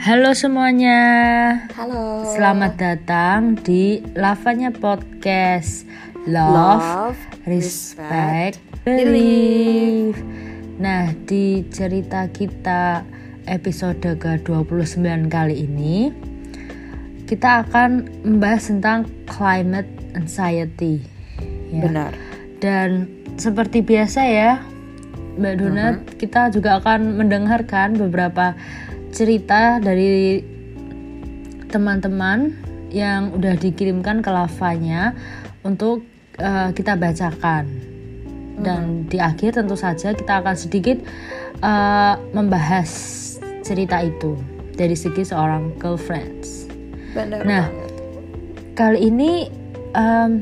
Halo semuanya. Halo. Selamat datang di Lavanya Podcast. Love, Love, respect, respect, believe. Nah, di cerita kita episode ke-29 kali ini kita akan membahas tentang climate anxiety. Ya. Benar. Dan seperti biasa ya, Mbak Donat, kita juga akan mendengarkan beberapa cerita dari teman-teman yang udah dikirimkan ke lavanya untuk eh, kita bacakan. Dan di akhir tentu saja kita akan sedikit eh, membahas cerita itu dari segi seorang girlfriends. Benar Nah, banget. Kali ini em,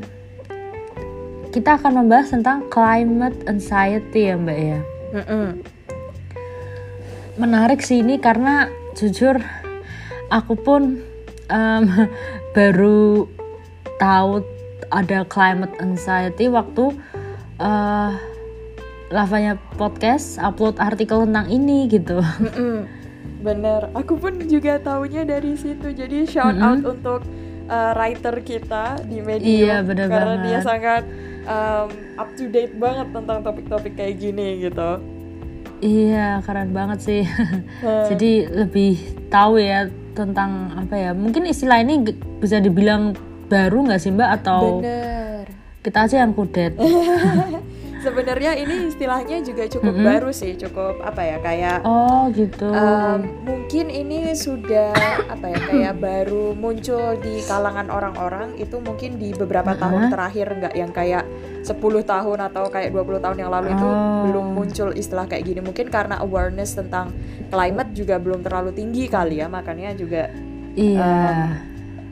kita akan membahas tentang climate anxiety ya Mbak ya. Mm-mm. Menarik sih ini karena jujur aku pun em, baru tahu ada climate anxiety waktu eh, lavanya podcast upload artikel tentang ini gitu. Bener. Aku pun juga taunya dari situ. Jadi shout out untuk uh, writer kita di media Iya, bener karena dia banget. sangat um, up to date banget tentang topik-topik kayak gini gitu. Iya, keren banget sih. Hmm. Jadi lebih tahu ya tentang apa ya? Mungkin istilah ini bisa dibilang baru nggak sih Mbak atau Bener. kita aja yang kudet? Sebenarnya ini istilahnya juga cukup baru sih, cukup apa ya kayak Oh gitu. Um, mungkin ini sudah apa ya kayak baru muncul di kalangan orang-orang itu mungkin di beberapa tahun terakhir nggak yang kayak 10 tahun atau kayak 20 tahun yang lalu itu Oh. belum muncul istilah kayak gini mungkin karena awareness tentang climate juga belum terlalu tinggi kali ya makanya juga iya.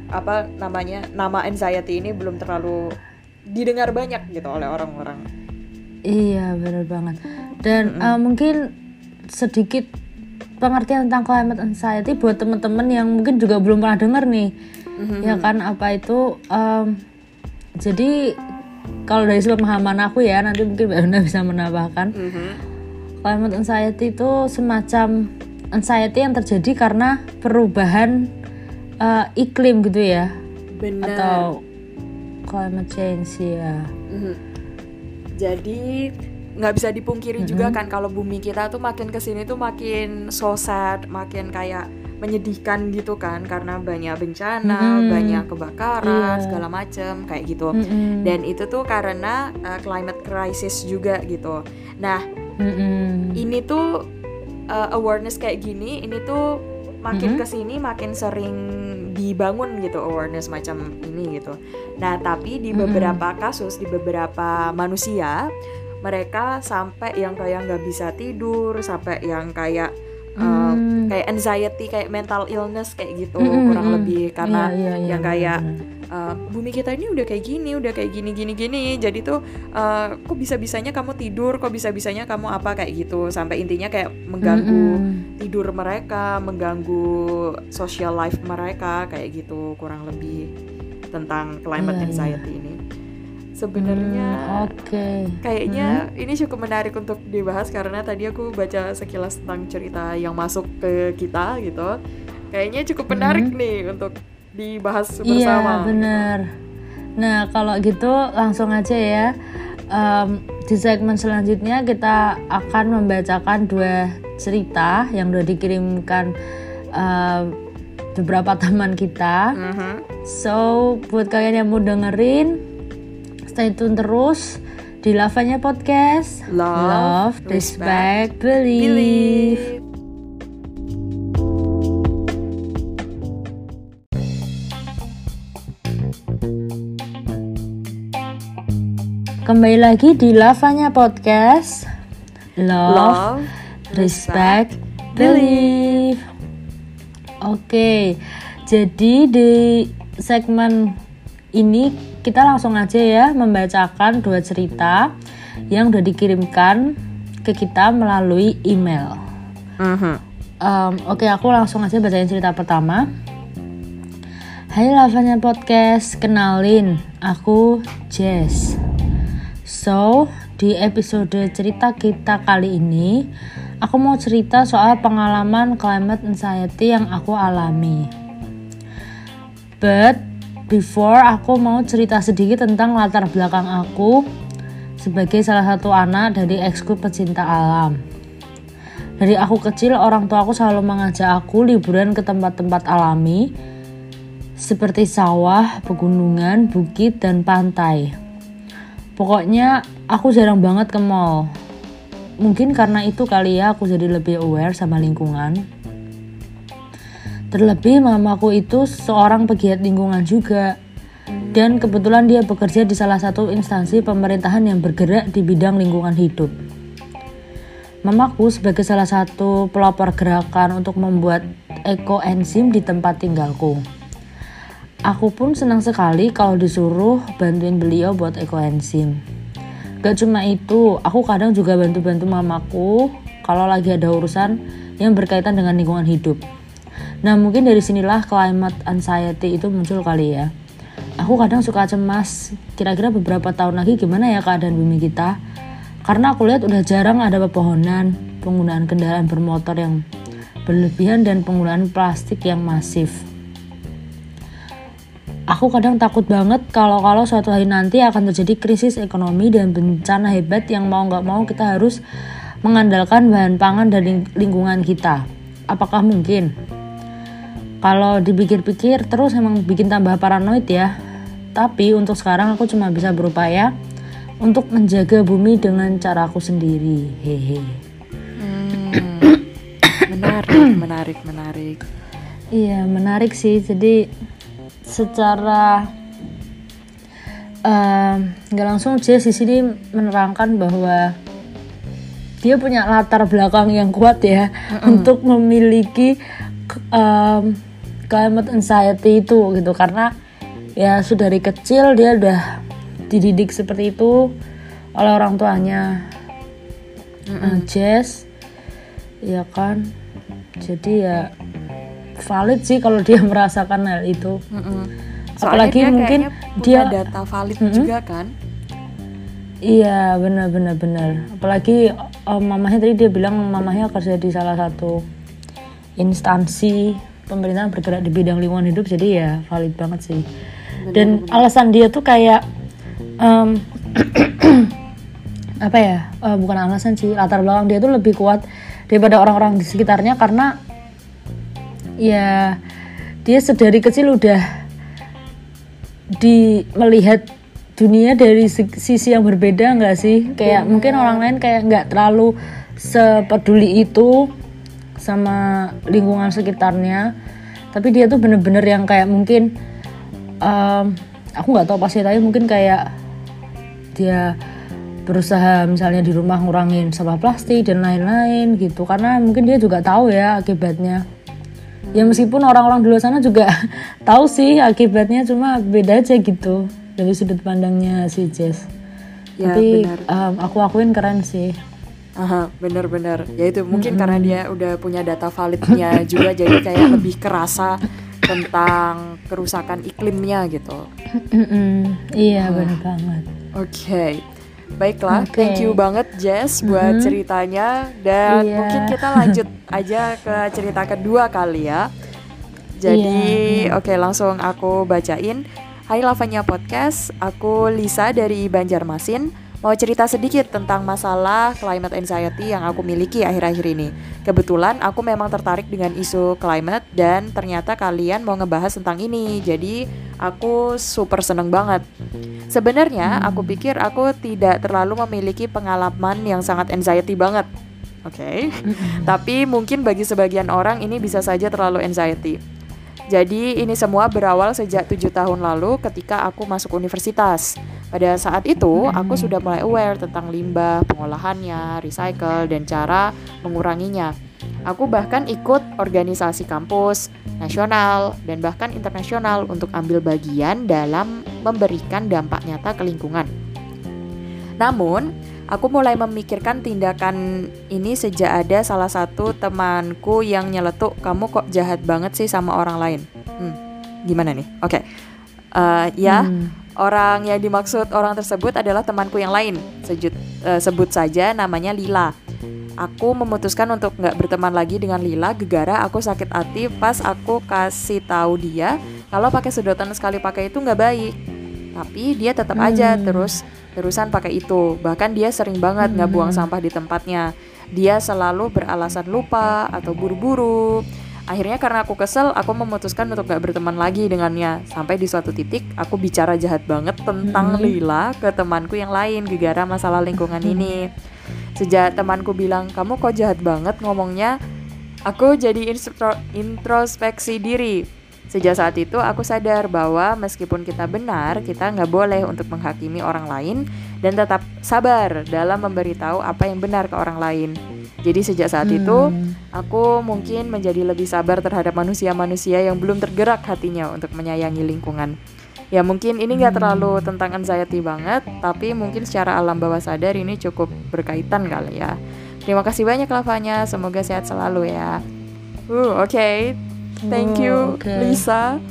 apa namanya nama anxiety ini belum terlalu didengar banyak gitu oleh orang-orang Iya benar banget. Dan eh, mungkin sedikit pengertian tentang climate anxiety buat teman-teman yang mungkin juga belum pernah dengar nih, ya kan apa itu? em, jadi kalau dari pemahaman aku ya nanti mungkin Mbak Una bisa menambahkan. Climate anxiety itu semacam anxiety yang terjadi karena perubahan eh, iklim gitu ya, benar atau climate change ya. Mhm. Jadi nggak bisa dipungkiri juga kan kalau bumi kita tuh makin ke sini tuh makin so sad, makin kayak menyedihkan gitu kan karena banyak bencana, Mhm. banyak kebakaran Iya. segala macem kayak gitu. Mm-mm. Dan itu tuh karena uh, climate crisis juga gitu. Nah Mm-mm. ini tuh uh, awareness kayak gini, ini tuh makin ke sini makin sering dibangun gitu awareness macam ini gitu. Nah tapi di beberapa kasus di beberapa manusia mereka sampai yang kayak nggak bisa tidur, sampai yang kayak uh, kayak anxiety, kayak mental illness kayak gitu kurang lebih karena Iya, iya, iya, yang kayak. Uh, bumi kita ini udah kayak gini, udah kayak gini gini gini. Jadi tuh uh, kok bisa bisanya kamu tidur, kok bisa bisanya kamu apa kayak gitu. Sampai intinya kayak mengganggu Mm-mm. tidur mereka, mengganggu social life mereka kayak gitu kurang lebih tentang climate Iya, iya. anxiety ini. Sebenarnya Hmm, Oke. kayaknya ini cukup menarik untuk dibahas karena tadi aku baca sekilas tentang cerita yang masuk ke kita gitu. Kayaknya cukup menarik nih untuk dibahas. Iya bersama. bener. Nah kalau gitu langsung aja ya. Em, di segmen selanjutnya kita akan membacakan dua cerita yang udah dikirimkan em, beberapa teman kita. Mhm. So buat kalian yang mau dengerin, stay tune terus di Lavanya Podcast. Love, respect, respect, believe. Believe. Kembali lagi di Lavanya Podcast. Love, Love, respect, believe. Oke, jadi di segmen ini kita langsung aja ya membacakan dua cerita yang udah dikirimkan ke kita melalui email. Mhm. Em, Oke, aku langsung aja bacain cerita pertama. Hai Lavanya Podcast, kenalin, aku Jess. So, di episode cerita kita kali ini, aku mau cerita soal pengalaman climate anxiety yang aku alami. But before aku mau cerita sedikit tentang latar belakang aku sebagai salah satu anak dari eksku pecinta alam. Dari aku kecil, orang tua aku selalu mengajak aku liburan ke tempat-tempat alami seperti sawah, pegunungan, bukit, dan pantai. Pokoknya aku jarang banget ke mall. Mungkin karena itu kali ya aku jadi lebih aware sama lingkungan. Terlebih mamaku itu seorang pegiat lingkungan juga. Dan kebetulan dia bekerja di salah satu instansi pemerintahan yang bergerak di bidang lingkungan hidup. Mamaku sebagai salah satu pelopor gerakan untuk membuat ekoenzim di tempat tinggalku. Aku pun senang sekali kalau disuruh bantuin beliau buat ekoenzim. Gak cuma itu, aku kadang juga bantu-bantu mamaku kalau lagi ada urusan yang berkaitan dengan lingkungan hidup. Nah mungkin dari sinilah climate anxiety itu muncul kali ya. Aku kadang suka cemas, kira-kira beberapa tahun lagi gimana ya keadaan bumi kita? Karena aku lihat udah jarang ada pepohonan, penggunaan kendaraan bermotor yang berlebihan dan penggunaan plastik yang masif aku kadang takut banget kalau kalau suatu hari nanti akan terjadi krisis ekonomi dan bencana hebat yang mau nggak mau kita harus mengandalkan bahan pangan dari lingkungan kita. Apakah mungkin? Kalau dipikir-pikir terus emang bikin tambah paranoid ya. Tapi untuk sekarang aku cuma bisa berupaya untuk menjaga bumi dengan caraku sendiri. Hehe. Hmm, menarik, menarik, menarik. Iya, menarik sih. Jadi secara nggak uh, langsung Jess di sini menerangkan bahwa dia punya latar belakang yang kuat ya mm -hmm. untuk memiliki um, climate anxiety itu gitu karena ya sudah dari kecil dia udah dididik seperti itu oleh orang tuanya mm -hmm. uh, Jess ya kan jadi ya valid sih kalau dia merasakan hal itu. Mm -hmm. Apalagi dia mungkin dia data valid mm -hmm. juga kan? Iya benar benar benar. Apalagi um, mamahnya tadi dia bilang mamahnya kerja di salah satu instansi pemerintahan bergerak di bidang lingkungan hidup jadi ya valid banget sih. Bener, Dan bener. alasan dia tuh kayak um, apa ya? Uh, bukan alasan sih latar belakang dia tuh lebih kuat daripada orang-orang di sekitarnya karena ya dia sedari kecil udah di melihat dunia dari sisi yang berbeda nggak sih? Kayak hmm. mungkin orang lain kayak nggak terlalu sepeduli itu sama lingkungan sekitarnya. Tapi dia tuh bener-bener yang kayak mungkin um, aku nggak tahu pasti tapi mungkin kayak dia berusaha misalnya di rumah ngurangin sampah plastik dan lain-lain gitu. Karena mungkin dia juga tahu ya akibatnya ya meskipun orang-orang di luar sana juga tahu sih akibatnya cuma beda aja gitu dari sudut pandangnya si Jess ya, tapi Um, aku akuin keren sih Aha, bener-bener. Ya itu mungkin mm -hmm. karena dia udah punya data validnya juga, jadi kayak lebih kerasa tentang kerusakan iklimnya gitu. Mm -hmm. Iya, uh. benar banget. Oke. Okay. Baiklah, okay. thank you banget Jess buat mm -hmm. ceritanya dan yeah. mungkin kita lanjut aja ke cerita kedua kali ya. Jadi, yeah. oke okay, langsung aku bacain. Hai Lavanya Podcast, aku Lisa dari Banjarmasin mau cerita sedikit tentang masalah climate anxiety yang aku miliki akhir-akhir ini. Kebetulan aku memang tertarik dengan isu climate dan ternyata kalian mau ngebahas tentang ini. Jadi aku super seneng banget. Sebenarnya aku pikir aku tidak terlalu memiliki pengalaman yang sangat anxiety banget. Oke. Okay? Tapi mungkin bagi sebagian orang ini bisa saja terlalu anxiety. Jadi ini semua berawal sejak tujuh tahun lalu ketika aku masuk universitas. Pada saat itu aku sudah mulai aware tentang limbah, pengolahannya, recycle, dan cara menguranginya. Aku bahkan ikut organisasi kampus, nasional, dan bahkan internasional untuk ambil bagian dalam memberikan dampak nyata ke lingkungan. Namun, aku mulai memikirkan tindakan ini sejak ada salah satu temanku yang nyeletuk, "Kamu kok jahat banget sih sama orang lain?" Hmm, gimana nih? Oke, okay. Uh, ya, hmm. orang yang dimaksud orang tersebut adalah temanku yang lain. Sejut, uh, sebut saja namanya Lila. aku memutuskan untuk nggak berteman lagi dengan Lila. Gegara aku sakit hati. Pas aku kasih tahu dia kalau pakai sedotan sekali pakai itu nggak baik. Tapi dia tetap aja terus terusan pakai itu. Bahkan dia sering banget nggak buang sampah di tempatnya. Dia selalu beralasan lupa atau buru-buru akhirnya karena aku kesel aku memutuskan untuk gak berteman lagi dengannya. Sampai di suatu titik aku bicara jahat banget tentang Lila ke temanku yang lain gegara masalah lingkungan ini. Sejak temanku bilang kamu kok jahat banget? ngomongnya aku jadi instro- introspeksi diri. Sejak saat itu aku sadar bahwa meskipun kita benar, kita nggak boleh untuk menghakimi orang lain dan tetap sabar dalam memberitahu apa yang benar ke orang lain. Jadi sejak saat itu aku mungkin menjadi lebih sabar terhadap manusia-manusia yang belum tergerak hatinya untuk menyayangi lingkungan. Ya mungkin ini nggak terlalu tentang anxiety banget, tapi mungkin secara alam bawah sadar ini cukup berkaitan kali ya. Terima kasih banyak Lavanya, semoga sehat selalu ya. Uh, oke. Okay. Thank you Oh, oke. Lisa.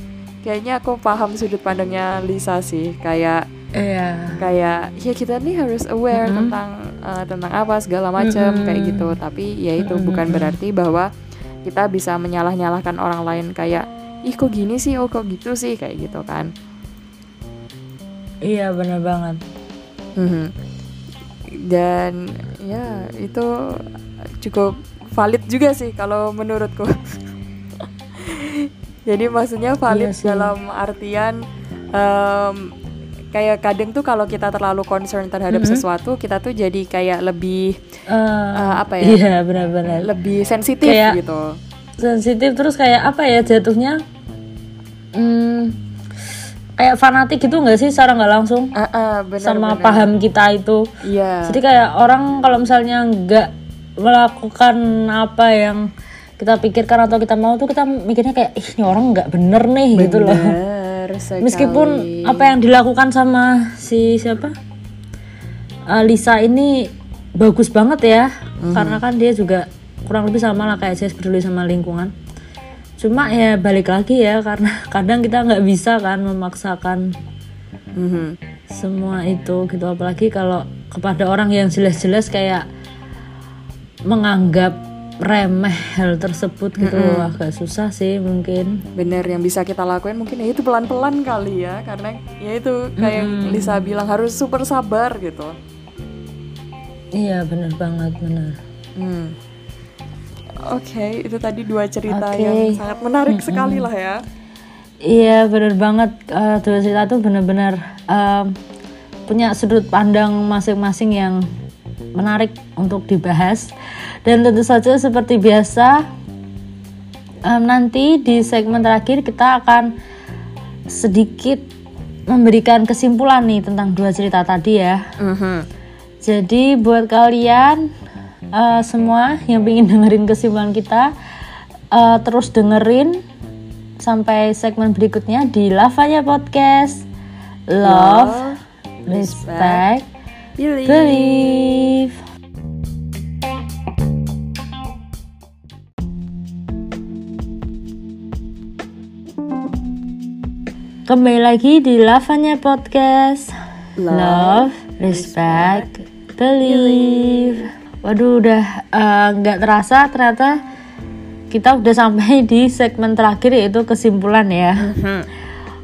Kayaknya aku paham sudut pandangnya Lisa sih. Kayak Iya. kayak ya kita nih harus aware Mm-mm. tentang eh, tentang apa segala macam Mm-mm. kayak gitu. Tapi ya itu bukan berarti bahwa kita bisa menyalah-nyalahkan orang lain kayak ih kok gini sih, oh kok gitu sih kayak gitu kan. Iya benar banget. Mhm. Dan ya itu cukup valid juga sih kalau menurutku. Jadi maksudnya valid Iya sih. dalam artian em, kayak kadang tuh kalau kita terlalu concern terhadap Mhm. sesuatu, kita tuh jadi kayak lebih Eh, eh, apa ya? Iya benar-benar. lebih sensitif Kayak- gitu. Sensitif terus kayak apa ya jatuhnya? Hmm, kayak fanatik gitu nggak sih secara nggak langsung Ah, ah, benar, sama benar. paham kita itu. Iya. Jadi kayak orang kalau misalnya nggak melakukan apa yang kita pikirkan atau kita mau tuh kita mikirnya kayak ih ini orang nggak bener nih gitu loh. Benar sekali. Meskipun apa yang dilakukan sama si siapa Uh, Lisa ini bagus banget ya, karena kan dia juga kurang lebih sama lah kayak saya peduli sama lingkungan. Cuma ya balik lagi ya karena kadang kita nggak bisa kan memaksakan Mhm. semua itu gitu apalagi kalau kepada orang yang jelas-jelas kayak menganggap remeh hal tersebut gitu. Agak susah sih mungkin. Bener yang bisa kita lakuin mungkin ya itu pelan-pelan kali ya karena ya itu kayak yang Lisa bilang harus super sabar gitu. Iya bener banget bener. Hmm. Oke, itu tadi dua cerita Oke. yang sangat menarik sekali lah ya. iya bener banget Eh, dua cerita tuh bener-bener em, punya sudut pandang masing-masing yang menarik untuk dibahas dan tentu saja seperti biasa em, nanti di segmen terakhir kita akan sedikit memberikan kesimpulan nih tentang dua cerita tadi ya Mhm. jadi buat kalian eh, semua yang ingin dengerin kesimpulan kita eh, terus dengerin sampai segmen berikutnya di Lavanya Podcast Love, Respect, Pilih. Believe. Kembali lagi di Lavanya Podcast Love, Respect, Believe Waduh udah eh, nggak terasa ternyata kita udah sampai di segmen terakhir yaitu kesimpulan ya Mhm.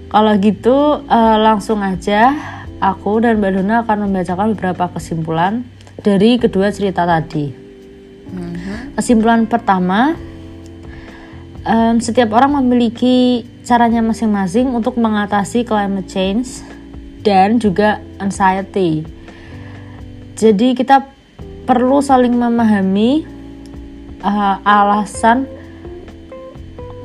kalau gitu eh, langsung aja aku dan Mbak Dona akan membacakan beberapa kesimpulan dari kedua cerita tadi. Mhm. Kesimpulan pertama, em, setiap orang memiliki caranya masing-masing untuk mengatasi climate change dan juga anxiety. Jadi kita perlu saling memahami eh, alasan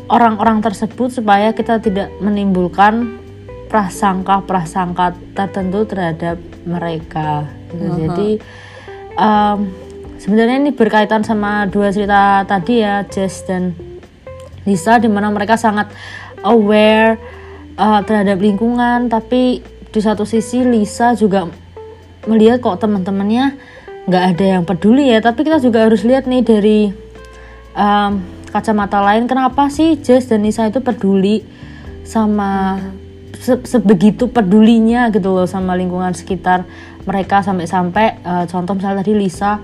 orang-orang tersebut supaya kita tidak menimbulkan prasangka-prasangka tertentu terhadap mereka. gitu. Jadi em, sebenarnya ini berkaitan sama dua cerita tadi ya, Jess dan Lisa, di mana mereka sangat aware eh, terhadap lingkungan, tapi di satu sisi Lisa juga melihat kok teman-temannya nggak ada yang peduli ya. Tapi kita juga harus lihat nih dari em, kacamata lain, kenapa sih Jess dan Lisa itu peduli sama se- sebegitu pedulinya gitu loh sama lingkungan sekitar mereka sampai-sampai eh, contoh misalnya tadi Lisa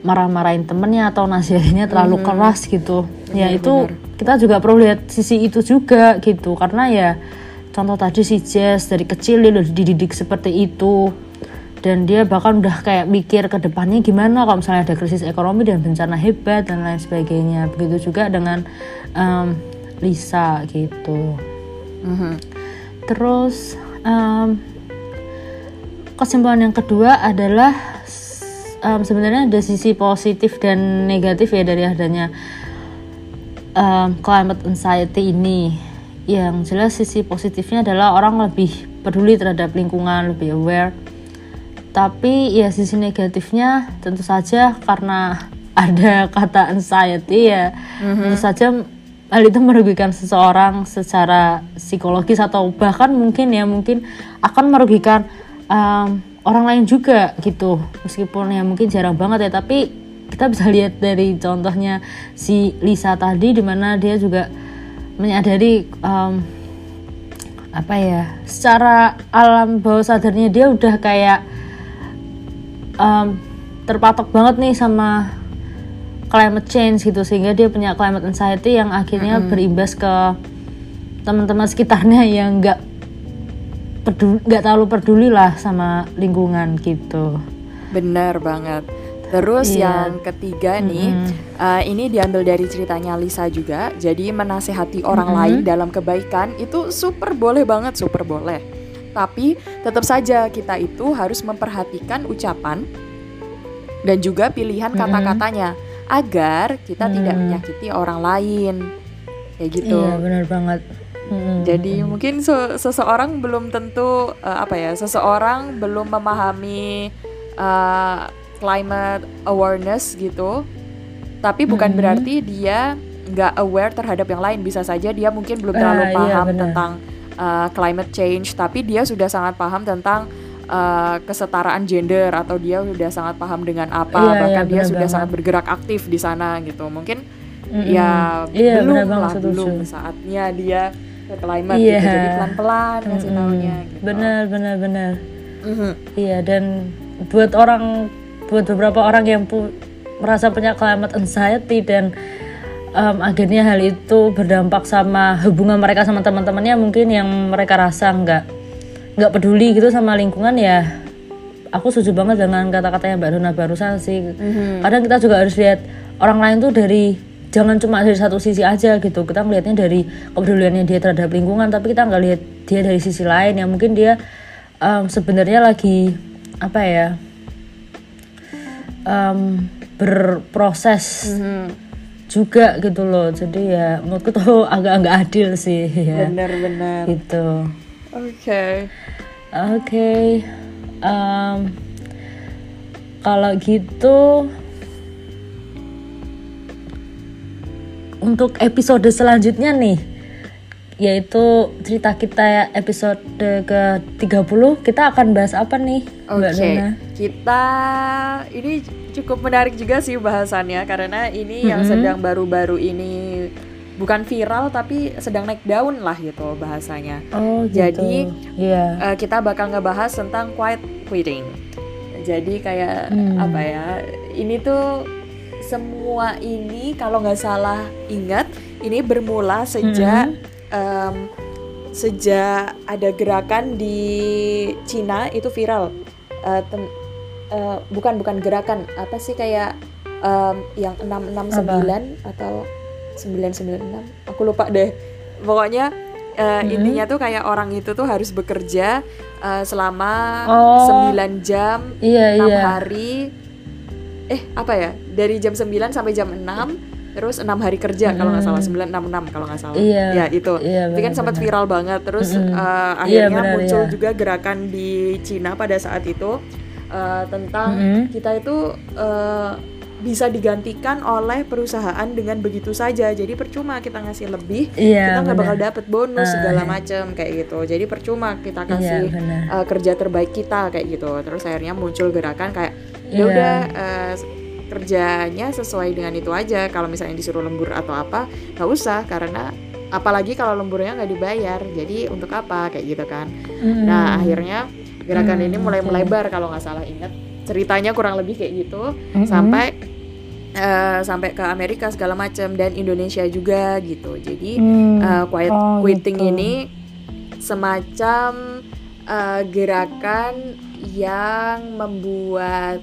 marah-marahin temennya atau nasihatnya terlalu keras gitu. Ya itu kita juga perlu lihat sisi itu juga gitu. Karena ya contoh tadi si Jess dari kecil dia udah dididik seperti itu. Dan dia bahkan udah kayak mikir ke depannya gimana kalau misalnya ada krisis ekonomi dan bencana hebat dan lain sebagainya. Begitu juga dengan em, Lisa gitu. Mhm. terus em, kesimpulan yang kedua adalah em, sebenarnya ada sisi positif dan negatif ya dari adanya em, climate anxiety ini. Yang jelas sisi positifnya adalah orang lebih peduli terhadap lingkungan, lebih aware. Tapi ya sisi negatifnya tentu saja karena ada kata anxiety ya tentu saja hal itu merugikan seseorang secara psikologis atau bahkan mungkin ya mungkin akan merugikan em, orang lain juga gitu meskipun ya mungkin jarang banget ya tapi kita bisa lihat dari contohnya si Lisa tadi di mana dia juga menyadari em, apa ya secara alam bawah sadarnya dia udah kayak em, terpatok banget nih sama climate change gitu sehingga dia punya climate anxiety yang akhirnya berimbas ke teman-teman sekitarnya yang nggak peduli nggak terlalu peduli lah sama lingkungan gitu Benar banget. Terus Iya. yang ketiga nih, uh, ini diambil dari ceritanya Lisa juga. Jadi menasehati orang lain dalam kebaikan itu super boleh banget, super boleh. Tapi tetap saja kita itu harus memperhatikan ucapan dan juga pilihan kata-katanya agar kita tidak menyakiti orang lain. Kayak gitu. iya benar banget Mm-mm. Jadi mungkin se- seseorang belum tentu eh, apa ya, seseorang belum memahami eh, climate awareness gitu. Tapi bukan berarti dia nggak aware terhadap yang lain. Bisa saja dia mungkin belum terlalu Ah, iya, paham benar. tentang eh, climate change, tapi dia sudah sangat paham tentang eh, kesetaraan gender atau dia sudah sangat paham dengan apa, Iya, iya, bahkan dia benar sudah banget. sangat bergerak aktif di sana gitu. Mungkin Mm-mm. ya Iya, belum banget, lah belum saatnya dia ke climate Iya. gitu jadi pelan-pelan taunya gitu. benar benar benar Mhm. Iya dan buat orang buat beberapa orang yang pu- merasa punya climate anxiety dan em, akhirnya hal itu berdampak sama hubungan mereka sama teman-temannya mungkin yang mereka rasa nggak nggak peduli gitu sama lingkungan ya aku setuju banget dengan kata-katanya Mbak Dona barusan sih. Kadang kita juga harus lihat orang lain tuh dari jangan cuma dari satu sisi aja gitu. Kita melihatnya dari kepeduliannya dia terhadap lingkungan tapi kita nggak lihat dia dari sisi lain. Yang mungkin dia em, sebenarnya lagi apa ya em, berproses juga gitu loh. Jadi ya menurutku tuh agak nggak adil sih ya. Bener-bener gitu. Oke. Oke em, kalau gitu untuk episode selanjutnya nih yaitu cerita kita episode ke 30 kita akan bahas apa nih Mbak Oke, Dona? kita ini cukup menarik juga sih bahasannya karena ini yang sedang baru-baru ini bukan viral tapi sedang naik daun lah gitu bahasanya. Oh gitu. Jadi, Iya. Eh, kita bakal ngebahas tentang quiet quitting. Jadi kayak Hmm. apa ya? Ini tuh semua ini kalau nggak salah ingat ini bermula sejak em, sejak ada gerakan di Cina itu viral. Eh, ten- eh, bukan bukan gerakan apa sih kayak em, yang 669 atau 996 aku lupa deh pokoknya eh, intinya tuh kayak orang itu tuh harus bekerja eh, selama Oh. 9 jam Iya 6 iya. hari eh apa ya dari jam 9 sampai jam 6 terus enam hari kerja kalau nggak salah 966 kalau nggak salah Iya. ya itu Iya, itu kan sempat viral banget terus Mm-mm. eh, Iya, akhirnya benar, muncul iya. juga gerakan di Cina pada saat itu eh, tentang Mm-mm. kita itu eh, bisa digantikan oleh perusahaan dengan begitu saja jadi percuma kita ngasih lebih Iya, kita nggak bakal dapet bonus Ah, segala iya. macem kayak gitu jadi percuma kita Iya, kasih benar. uh, kerja terbaik kita kayak gitu terus akhirnya muncul gerakan kayak ya Iya. udah uh, kerjanya sesuai dengan itu aja kalau misalnya disuruh lembur atau apa nggak usah karena apalagi kalau lemburnya nggak dibayar jadi untuk apa kayak gitu kan Mm. nah akhirnya gerakan Hmm, ini mulai oke. melebar kalau nggak salah ingat ceritanya kurang lebih kayak gitu Mm-mm. sampai uh, sampai ke Amerika segala macam dan Indonesia juga gitu. Jadi Hmm, uh, quiet oh, quitting gitu. ini semacam uh, gerakan yang membuat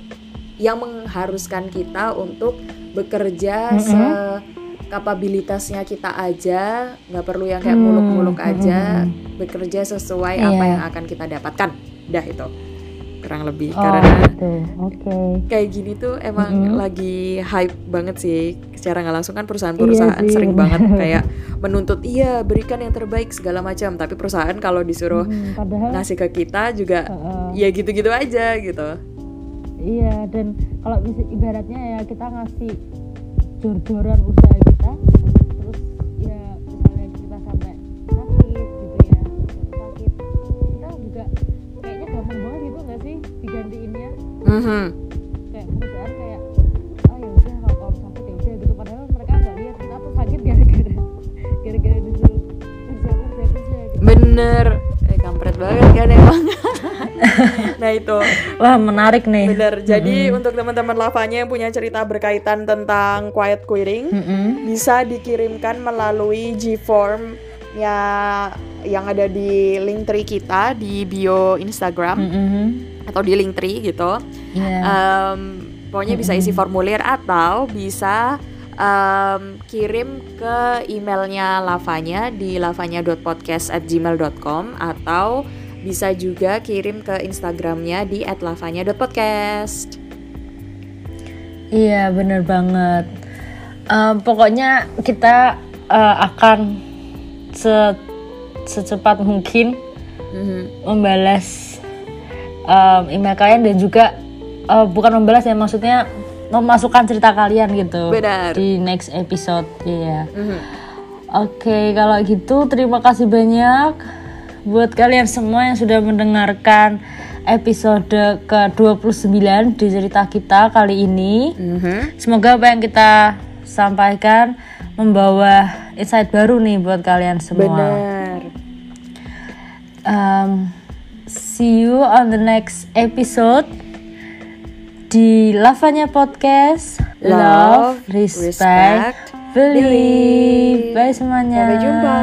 yang mengharuskan kita untuk bekerja Mm-mm. se kapabilitasnya kita aja nggak perlu yang kayak Hmm, muluk-muluk aja mm-mm. bekerja sesuai apa Iya. yang akan kita dapatkan dah itu kurang lebih Oh, karena gitu. Oke. kayak gini tuh emang Mm-mm. lagi hype banget sih secara nggak langsung kan perusahaan-perusahaan Iya sih, sering bener. banget kayak menuntut iya berikan yang terbaik segala macam tapi perusahaan kalau disuruh Hmm, padahal ngasih ke kita juga Heeh. ya gitu-gitu aja gitu Iya dan kalau ibaratnya ya kita ngasih jor-joran usaha kita terus ya misalnya kita sampai sakit gitu ya sakit. Kita juga kayaknya gampang banget gitu nggak sih digantiinnya? Mhm. kayak perusahaan kayak ah ya udah kalau kamu sakit ya udah gitu. Padahal mereka nggak lihat kita tuh sakit gara-gara gara-gara disuruh kerja kerja kerja gitu. bener. Eh kampret banget kan emang nah itu Wah menarik nih. bener jadi untuk teman-teman lavanya yang punya cerita berkaitan tentang quiet quitting Mm-mm. bisa dikirimkan melalui Gform ya yang ada di link tree kita di bio Instagram Mm-mm. atau di link tree gitu. Iya. Em, pokoknya bisa isi formulir atau bisa em, kirim ke emailnya lavanya di lavanya.podcast@gmail.com atau bisa juga kirim ke Instagramnya di @lavanya.podcast. Iya bener banget. Em, pokoknya kita eh, akan se secepat mungkin Mhm. membalas em, email kalian dan juga eh, bukan membalas ya maksudnya memasukkan cerita kalian gitu Benar. di next episode. Iya. Mhm. Oke kalau gitu terima kasih banyak buat kalian semua yang sudah mendengarkan episode ke-29 di cerita kita kali ini. Mhm. Semoga apa yang kita sampaikan membawa insight baru nih buat kalian semua. Benar. Um, see you on the next episode di Lavanya Podcast. Love, respect, respect, believe. believe. Bye semuanya. Sampai jumpa.